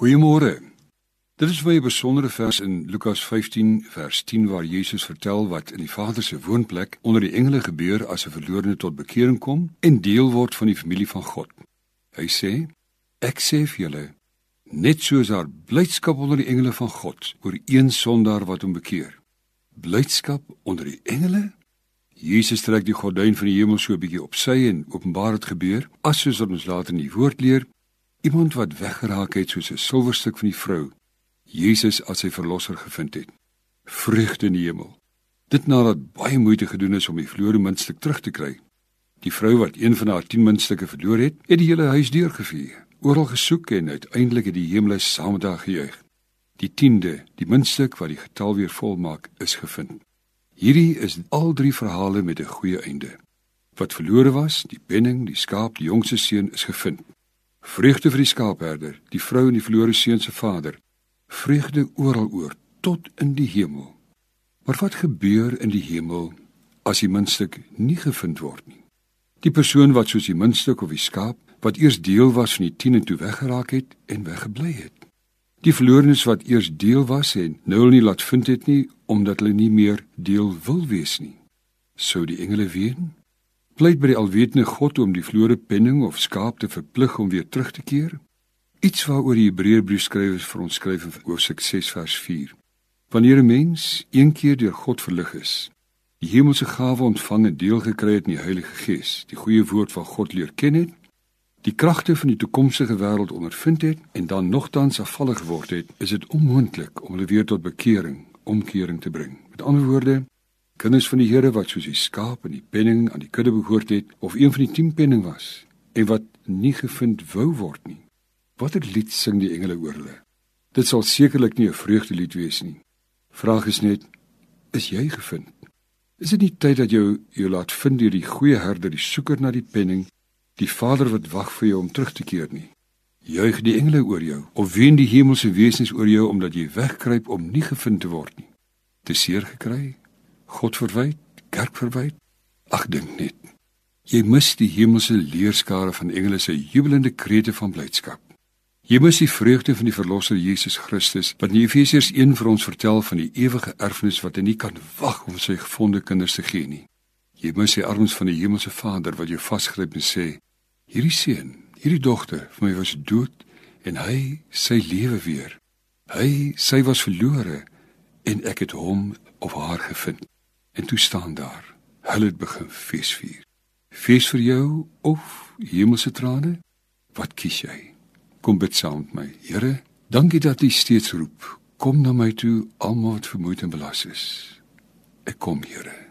Goeiemôre. Dit is vir 'n besondere vers in Lukas 15 vers 10 waar Jesus vertel wat in die Vader se woonplek onder die engele gebeur as 'n verlorene tot bekering kom en deel word van die familie van God. Hy sê: Ek sê vir julle, net soos daar blydskap onder die engele van God oor een sondaar wat hom bekeer. Blydskap onder die engele? Jesus trek die gordyn van die hemel so 'n bietjie op sy en openbaar dit gebeur, as soos ons later in die woord leer, iemand wat weggeraak het soos 'n silwerstuk van die vrou, Jesus as sy verlosser gevind het. Vreugde in die hemel. Dit nadat baie moeite gedoen is om die verlore muntstuk terug te kry. Die vrou wat een van haar 10 muntstukke verloor het, het die hele huis deurgevee, oral gesoek en uiteindelik het die hemel saam met haar gejuig. Die 10de, die muntstuk wat die getal weer volmaak, is gevind. Hierdie is al drie verhale met 'n goeie einde. Wat verlore was, die penning, die skaap, die jongste seun is gevind. Vreugde vir die skaapherder, die vrou en die verlore seun se vader. Vreugde oral oor tot in die hemel. Maar wat gebeur in die hemel as die muntstuk nie gevind word nie? Die persoon wat soos die muntstuk of die skaap wat eers deel was van die 10 en toe weggeraak het en weggebly het. Die verlorenes wat eers deel was en nou hulle nie laat vind het nie omdat hulle nie meer deel wil wees nie. Sou die engele ween? Pleit by die alwetende God om die verlore penning of skaap te verplig om weer terug te keer? Iets waaroor die Hebreërbriefskrywer vir ons skryf in Hoofstuk 6 vers 4. Wanneer 'n mens een keer deur God verlig is, die hemelse gawe ontvang en deel gekry het in die Heilige Gees, die goeie woord van God leer ken het die kragte van die toekomstige wêreld ondervind het en dan nogtans afvallig geword het, is dit onmoontlik om hulle weer tot bekering, omkering te bring. Met ander woorde, kinders van die Here wat soos die skaap in die penning aan die kudde behoort het of een van die 10 penning was en wat nie gevind wou word nie. Watter lied sing die engele oor hulle? Dit sal sekerlik nie 'n vreugdelied wees nie. Vraag is net, is jy gevind? Is dit nie tyd dat jy jou laat vind deur die goeie herder, die soeker na die penning die Vader wat wag vir jou om terug te keer nie. Juig die engele oor jou of ween die hemelse wesens oor jou omdat jy wegkruip om nie gevind te word nie. Te seer gekry? God verwyd? Kerk verwyd? Ag dink net. Jy mis die hemelse leerskare van engele se jubelende krete van blydskap. Jy mis die vreugde van die verlosser Jesus Christus wat in Efesiërs 1 vir ons vertel van die ewige erfenis wat hy nie kan wag om sy gevonde kinders te gee nie. Jy mis die arms van die hemelse Vader wat jou vasgryp en sê: Hierdie seun, hierdie dogter vir my was dood en hy sy lewe weer. Hy sy was verlore en ek het hom of haar gevind. En toe staan daar. Hulle het begin feesvier. Fees vir jou of hemelse trane? Wat kies jy? Kom bid saam met my. Here, dankie dat U steeds roep. Kom na my toe almal wat vermoeid en belas is. Ek kom, Here.